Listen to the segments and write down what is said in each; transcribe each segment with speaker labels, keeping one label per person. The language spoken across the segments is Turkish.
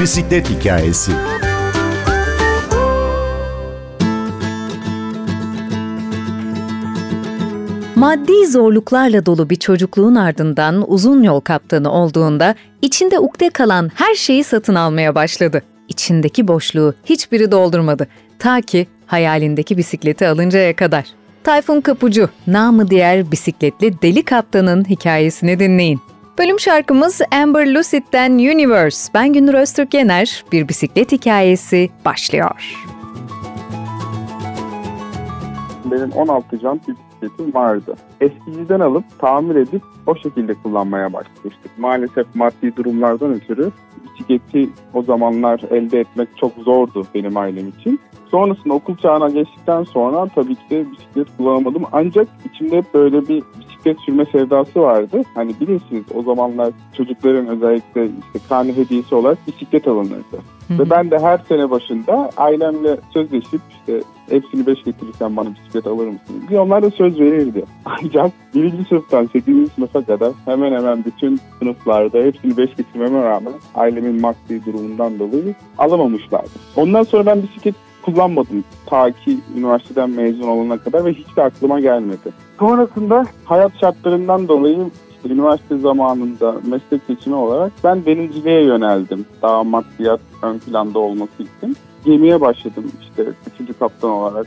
Speaker 1: Bisiklet hikayesi.
Speaker 2: Maddi zorluklarla dolu bir çocukluğun ardından uzun yol kaptanı olduğunda içinde ukde kalan her şeyi satın almaya başladı. İçindeki boşluğu hiçbiri doldurmadı. Ta ki hayalindeki bisikleti alıncaya kadar. Tayfun Kapucu, namı diğer bisikletli deli kaptanın hikayesini dinleyin. Bölüm şarkımız Amber Lucid'den Universe. Ben Gündür Öztürk Yener. Bir bisiklet hikayesi başlıyor.
Speaker 3: Benim 16 jant bir bisikletim vardı. Eskiciden alıp tamir edip o şekilde kullanmaya başlamıştık. Maalesef maddi durumlardan ötürü bisikleti o zamanlar elde etmek çok zordu benim ailem için. Sonrasında okul çağına geçtikten sonra tabii ki de bisiklet kullanamadım. Ancak içimde hep böyle bir bisiklet sürme sevdası vardı. Hani bilirsiniz o zamanlar çocukların özellikle işte karne hediyesi olarak bisiklet alınırdı. Ve ben de her sene başında ailemle sözleşip işte hepsini beş getirirsen bana bisiklet alır mısın diye onlar da söz verirdi. Ancak birinci sınıftan sekizinci sınıfa kadar hemen hemen bütün sınıflarda hepsini beş getirmeme rağmen ailemin maddi durumundan dolayı alamamışlardı. Ondan sonra ben bisiklet kullanmadım ta ki üniversiteden mezun olana kadar ve hiç de aklıma gelmedi. Sonrasında hayat şartlarından dolayı işte üniversite zamanında meslek seçimi olarak ben denizciliğe yöneldim. Daha maddiyat ön planda olması için. Gemiye başladım işte 3. kaptan olarak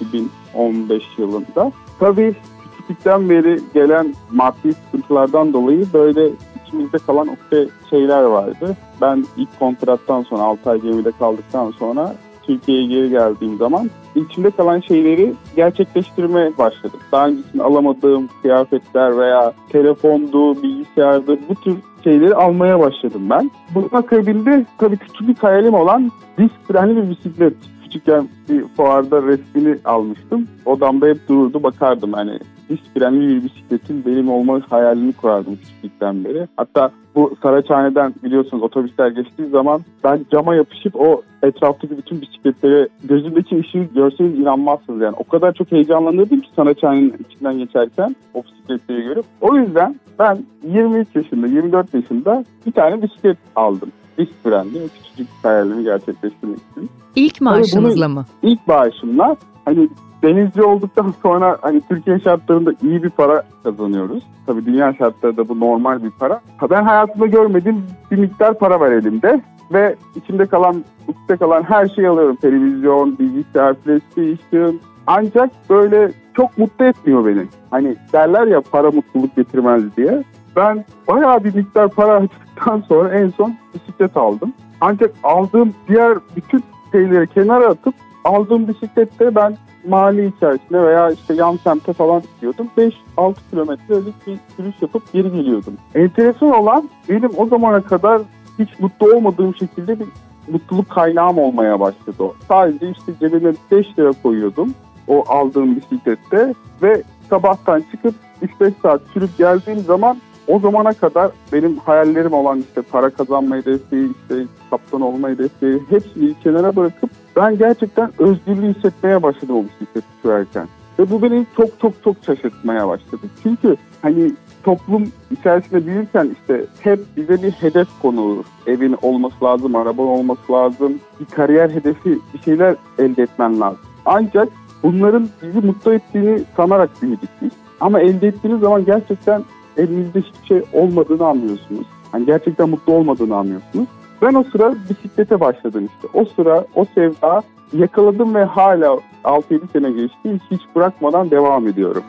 Speaker 3: 2015 yılında. Tabii küçüklükten beri gelen maddi sıkıntılardan dolayı böyle içimizde kalan ukde şeyler vardı. Ben ilk kontrattan sonra 6 ay gemide kaldıktan sonra Türkiye'ye geri geldiğim zaman içimde kalan şeyleri gerçekleştirmeye başladım. Daha öncesinde alamadığım kıyafetler veya telefondu, bilgisayardı bu tür şeyleri almaya başladım ben. Bunun akabinde tabii küçük bir hayalim olan disk frenli bir bisiklet. Küçükken bir fuarda resmini almıştım. Odamda hep dururdu bakardım hani disk frenli bir bisikletin benim olma hayalini kurardım küçüklükten beri. Hatta bu Saraçhane'den biliyorsunuz otobüsler geçtiği zaman ben cama yapışıp o etraftaki bütün bisikletlere gözümdeki ışığı görseniz inanmazsınız yani. O kadar çok heyecanlanırdım ki Saraçhane'nin içinden geçerken o bisikletleri görüp. O yüzden ben 23 yaşında, 24 yaşında bir tane bisiklet aldım. Disk frenli, küçücük hayalimi gerçekleştirmek için.
Speaker 2: İlk maaşınızla mı?
Speaker 3: İlk maaşımla hani denizci olduktan sonra hani Türkiye şartlarında iyi bir para kazanıyoruz. Tabii dünya şartlarında bu normal bir para. Ben hayatımda görmediğim bir miktar para var elimde ve içimde kalan, içinde kalan her şeyi alıyorum. Televizyon, bilgisayar, PlayStation. Ancak böyle çok mutlu etmiyor beni. Hani derler ya para mutluluk getirmez diye. Ben bayağı bir miktar para harcadıktan sonra en son bisiklet aldım. Ancak aldığım diğer bütün şeyleri kenara atıp aldığım bisiklette ben mahalle içerisinde veya işte yan semte falan gidiyordum. 5-6 kilometrelik bir sürüş yapıp geri geliyordum. Enteresan olan benim o zamana kadar hiç mutlu olmadığım şekilde bir mutluluk kaynağım olmaya başladı. Sadece işte cebime 5 lira koyuyordum o aldığım bisiklette ve sabahtan çıkıp 3-5 saat sürüp geldiğim zaman o zamana kadar benim hayallerim olan işte para kazanma hedefi, işte kaptan olma hedefi hepsini kenara bırakıp ben gerçekten özgürlüğü hissetmeye başladım o bisikleti sürerken. Ve bu beni çok çok çok şaşırtmaya başladı. Çünkü hani toplum içerisinde büyürken işte hep bize bir hedef konulur. Evin olması lazım, araban olması lazım, bir kariyer hedefi, bir şeyler elde etmen lazım. Ancak bunların bizi mutlu ettiğini sanarak büyüdük biz. Ama elde ettiğiniz zaman gerçekten elinizde hiçbir şey olmadığını anlıyorsunuz. Yani gerçekten mutlu olmadığını anlıyorsunuz. Ben o sıra bisiklete başladım işte. O sıra o sevda yakaladım ve hala 6-7 sene geçti hiç bırakmadan devam ediyorum.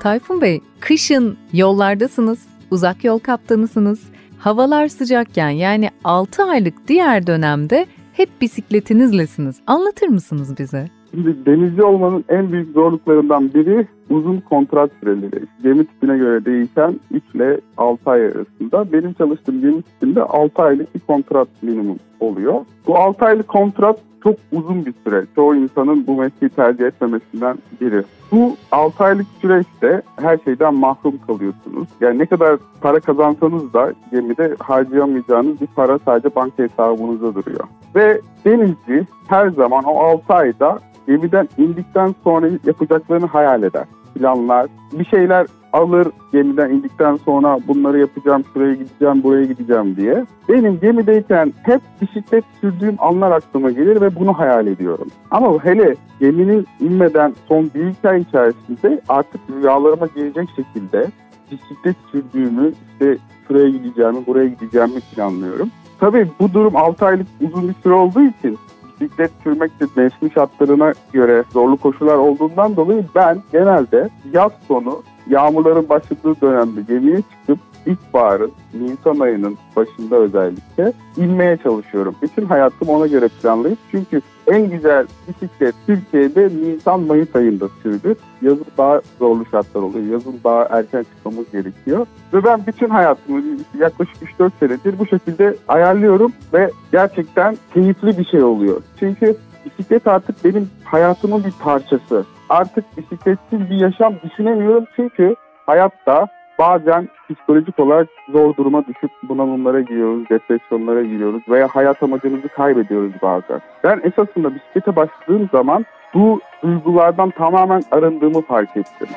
Speaker 2: Tayfun Bey, kışın yollardasınız, uzak yol kaptanısınız. Havalar sıcakken yani 6 aylık diğer dönemde hep bisikletinizlesiniz. Anlatır mısınız bize?
Speaker 3: Şimdi denizci olmanın en büyük zorluklarından biri uzun kontrat süreleri. Gemi tipine göre değişen 3 ile 6 ay arasında. Benim çalıştığım gemi tipinde 6 aylık bir kontrat minimum oluyor. Bu 6 aylık kontrat çok uzun bir süre. Çoğu insanın bu mesleği tercih etmemesinden biri. Bu 6 aylık süreçte her şeyden mahrum kalıyorsunuz. Yani ne kadar para kazansanız da gemide harcayamayacağınız bir para sadece banka hesabınızda duruyor. Ve denizci her zaman o 6 ayda gemiden indikten sonra yapacaklarını hayal eder.
Speaker 4: Planlar, bir şeyler alır gemiden indikten sonra bunları yapacağım, şuraya gideceğim, buraya gideceğim diye. Benim gemideyken hep bisiklet sürdüğüm anlar aklıma gelir ve bunu hayal ediyorum. Ama hele geminin inmeden son bir iki ay içerisinde artık rüyalarıma gelecek şekilde bisiklet sürdüğümü, işte şuraya gideceğimi, buraya gideceğimi planlıyorum. Tabii bu durum 6 aylık uzun bir süre olduğu için bisiklet sürmek de mevsim şartlarına göre zorlu koşullar olduğundan dolayı ben genelde yaz sonu yağmurların başladığı dönemde gemiye çıkıp ilkbaharın, Nisan ayının başında özellikle inmeye çalışıyorum. Bütün hayatımı ona göre planlayıp çünkü en güzel bisiklet Türkiye'de Nisan-Mayıs ayında sürülür. Yazın daha zorlu şartlar oluyor. Yazın daha erken çıkmamız gerekiyor. Ve ben bütün hayatımı yaklaşık 3-4 senedir bu şekilde ayarlıyorum ve gerçekten keyifli bir şey oluyor. Çünkü bisiklet artık benim hayatımın bir parçası. Artık bisikletsiz bir yaşam düşünemiyorum çünkü hayatta bazen psikolojik olarak zor duruma düşüp bunalımlara giriyoruz, depresyonlara giriyoruz veya hayat amacımızı kaybediyoruz bazen. Ben esasında bisiklete başladığım zaman bu duygulardan tamamen arındığımı fark ettim.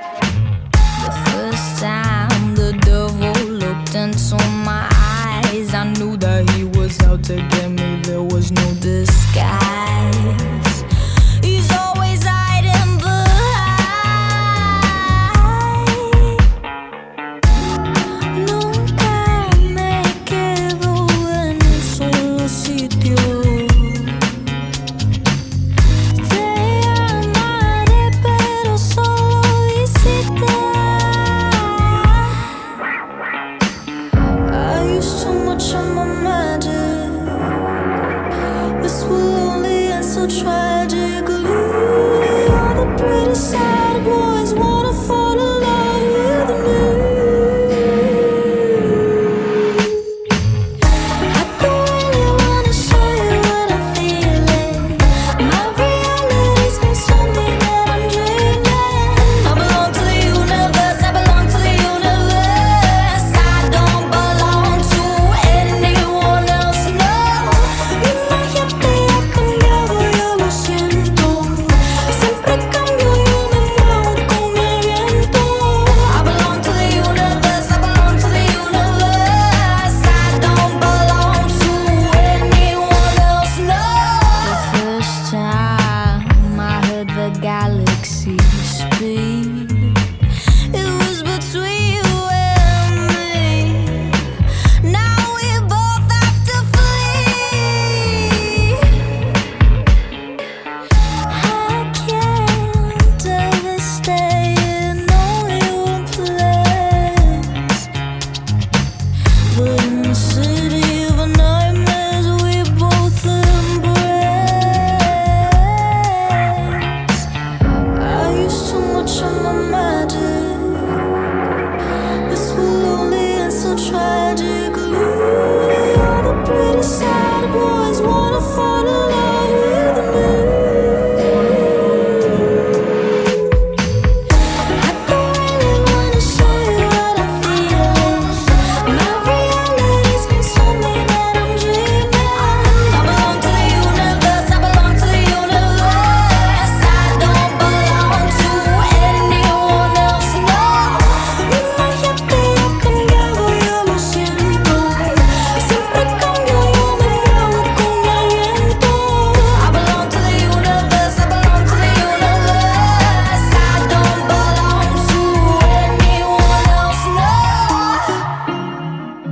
Speaker 4: 都传。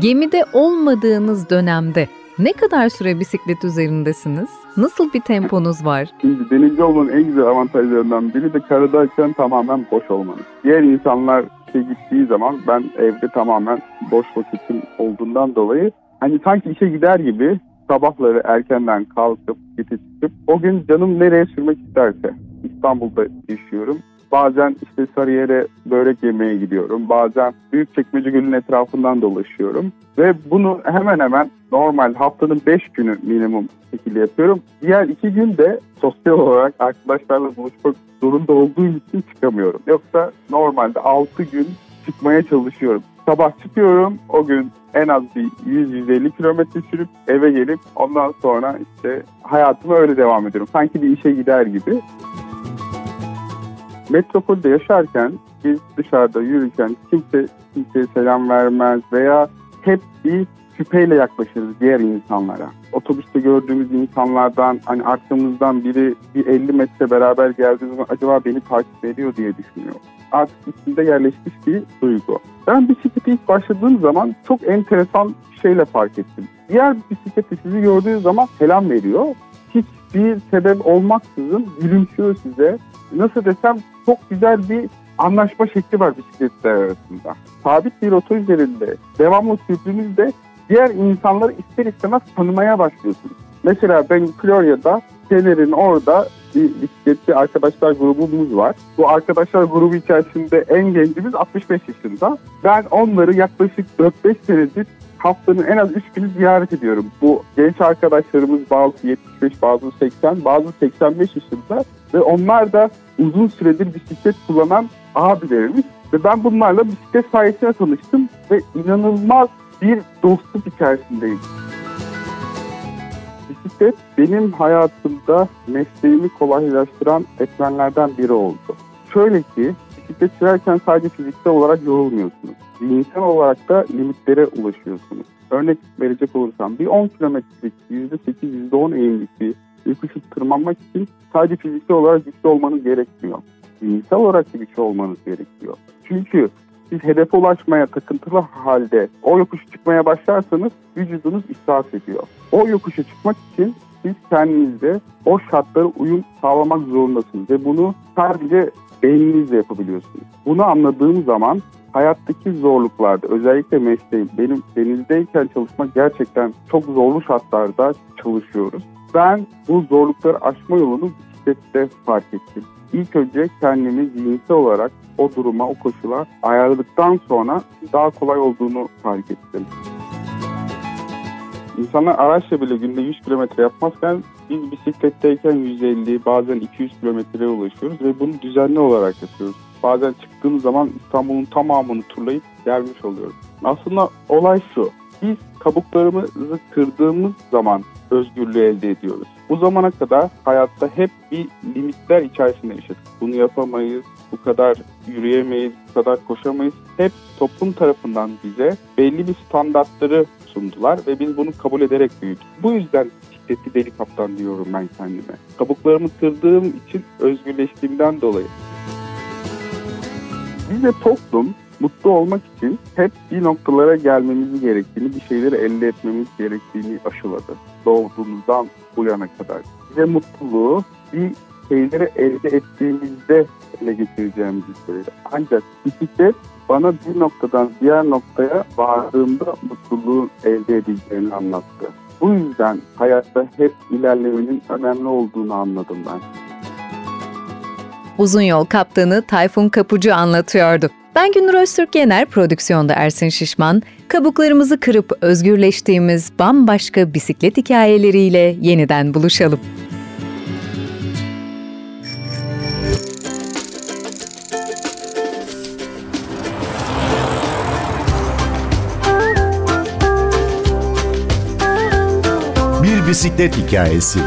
Speaker 5: Gemide olmadığınız dönemde ne kadar süre bisiklet üzerindesiniz? Nasıl bir temponuz var?
Speaker 4: Şimdi denizci olmanın en güzel avantajlarından biri de karadayken tamamen boş olmanız. Diğer insanlar işe gittiği zaman ben evde tamamen boş vakitim olduğundan dolayı hani sanki işe gider gibi sabahları erkenden kalkıp gidip çıkıp o gün canım nereye sürmek isterse İstanbul'da yaşıyorum. Bazen işte Sarıyer'e börek yemeye gidiyorum. Bazen Büyükçekmece Gölü'nün etrafından dolaşıyorum. Ve bunu hemen hemen normal haftanın 5 günü minimum şekilde yapıyorum. Diğer 2 gün de sosyal olarak arkadaşlarla buluşmak zorunda olduğum için çıkamıyorum. Yoksa normalde 6 gün çıkmaya çalışıyorum. Sabah çıkıyorum o gün en az bir 100-150 kilometre sürüp eve gelip ondan sonra işte hayatıma öyle devam ediyorum. Sanki bir işe gider gibi metropolde yaşarken
Speaker 3: biz dışarıda yürürken kimse kimseye selam vermez veya hep bir şüpheyle yaklaşırız diğer insanlara. Otobüste gördüğümüz insanlardan hani arkamızdan biri bir 50 metre beraber geldiği zaman acaba beni takip ediyor diye düşünüyor. Artık içinde yerleşmiş bir duygu. Ben bisiklete ilk başladığım zaman çok enteresan bir şeyle fark ettim. Diğer bisikleti sizi gördüğü zaman selam veriyor. Hiçbir sebep olmaksızın gülümsüyor size. Nasıl desem çok güzel bir anlaşma şekli var bisikletler arasında. Sabit bir rota üzerinde devamlı sürdüğünüzde diğer insanları ister istemez tanımaya başlıyorsunuz. Mesela ben Florya'da Fener'in orada bir bisikletli arkadaşlar grubumuz var. Bu arkadaşlar grubu içerisinde en gencimiz 65 yaşında. Ben onları yaklaşık 4-5 senedir haftanın en az 3 günü ziyaret ediyorum. Bu genç arkadaşlarımız bazı 75, bazı 80, bazı 85 yaşında ve onlar da uzun süredir bisiklet kullanan abilerimiz ve ben bunlarla bisiklet sayesinde tanıştım ve inanılmaz bir dostluk içerisindeyim. Bisiklet benim hayatımda mesleğimi kolaylaştıran etmenlerden biri oldu. Şöyle ki bisiklet sürerken sadece fiziksel olarak yorulmuyorsunuz. Zihinsel olarak da limitlere ulaşıyorsunuz. Örnek verecek olursam bir 10 kilometrelik %8, %10 eğimlik bir yokuşu tırmanmak için sadece fiziksel olarak güçlü olmanız gerekmiyor. Zihinsel olarak da güçlü olmanız gerekiyor. Çünkü siz hedefe ulaşmaya takıntılı halde o yokuşu çıkmaya başlarsanız vücudunuz israf ediyor. O yokuşu çıkmak için siz kendinizde o şartlara uyum sağlamak zorundasınız ve bunu sadece beyninizle yapabiliyorsunuz. Bunu anladığım zaman hayattaki zorluklarda özellikle mesleğim benim denizdeyken çalışmak gerçekten çok zorlu şartlarda çalışıyoruz. Ben bu zorlukları aşma yolunu bisiklette fark ettim. İlk önce kendimi zihinsel olarak o duruma, o koşula ayarladıktan sonra daha kolay olduğunu fark ettim. İnsanlar araçla bile günde 100 kilometre yapmazken biz bisikletteyken 150 bazen 200 kilometreye ulaşıyoruz ve bunu düzenli olarak yapıyoruz. Bazen çıktığımız zaman İstanbul'un tamamını turlayıp gelmiş oluyoruz. Aslında olay şu. Biz kabuklarımızı kırdığımız zaman özgürlüğü elde ediyoruz. Bu zamana kadar hayatta hep bir limitler içerisinde yaşadık. Bunu yapamayız, bu kadar yürüyemeyiz, bu kadar koşamayız. Hep toplum tarafından bize belli bir standartları sundular ve biz bunu kabul ederek büyüdük. Bu yüzden bisikletli deli kaptan diyorum ben kendime. Kabuklarımı kırdığım için özgürleştiğimden dolayı. Bize toplum mutlu olmak için hep bir noktalara gelmemiz gerektiğini, bir şeyleri elde etmemiz gerektiğini aşıladı. Doğduğumuzdan bu yana kadar. Bize mutluluğu bir şeyleri elde ettiğimizde ele getireceğimizi söyledi. Ancak bisiklet bana bir noktadan diğer noktaya vardığımda mutluluğu elde edeceğini anlattı. Bu yüzden hayatta hep ilerlemenin önemli olduğunu anladım ben.
Speaker 2: Uzun Yol Kaptanı Tayfun Kapucu anlatıyordu. Ben Gündür Öztürk Yener, prodüksiyonda Ersin Şişman. Kabuklarımızı kırıp özgürleştiğimiz bambaşka bisiklet hikayeleriyle yeniden buluşalım.
Speaker 1: Bisiklet hikayesi.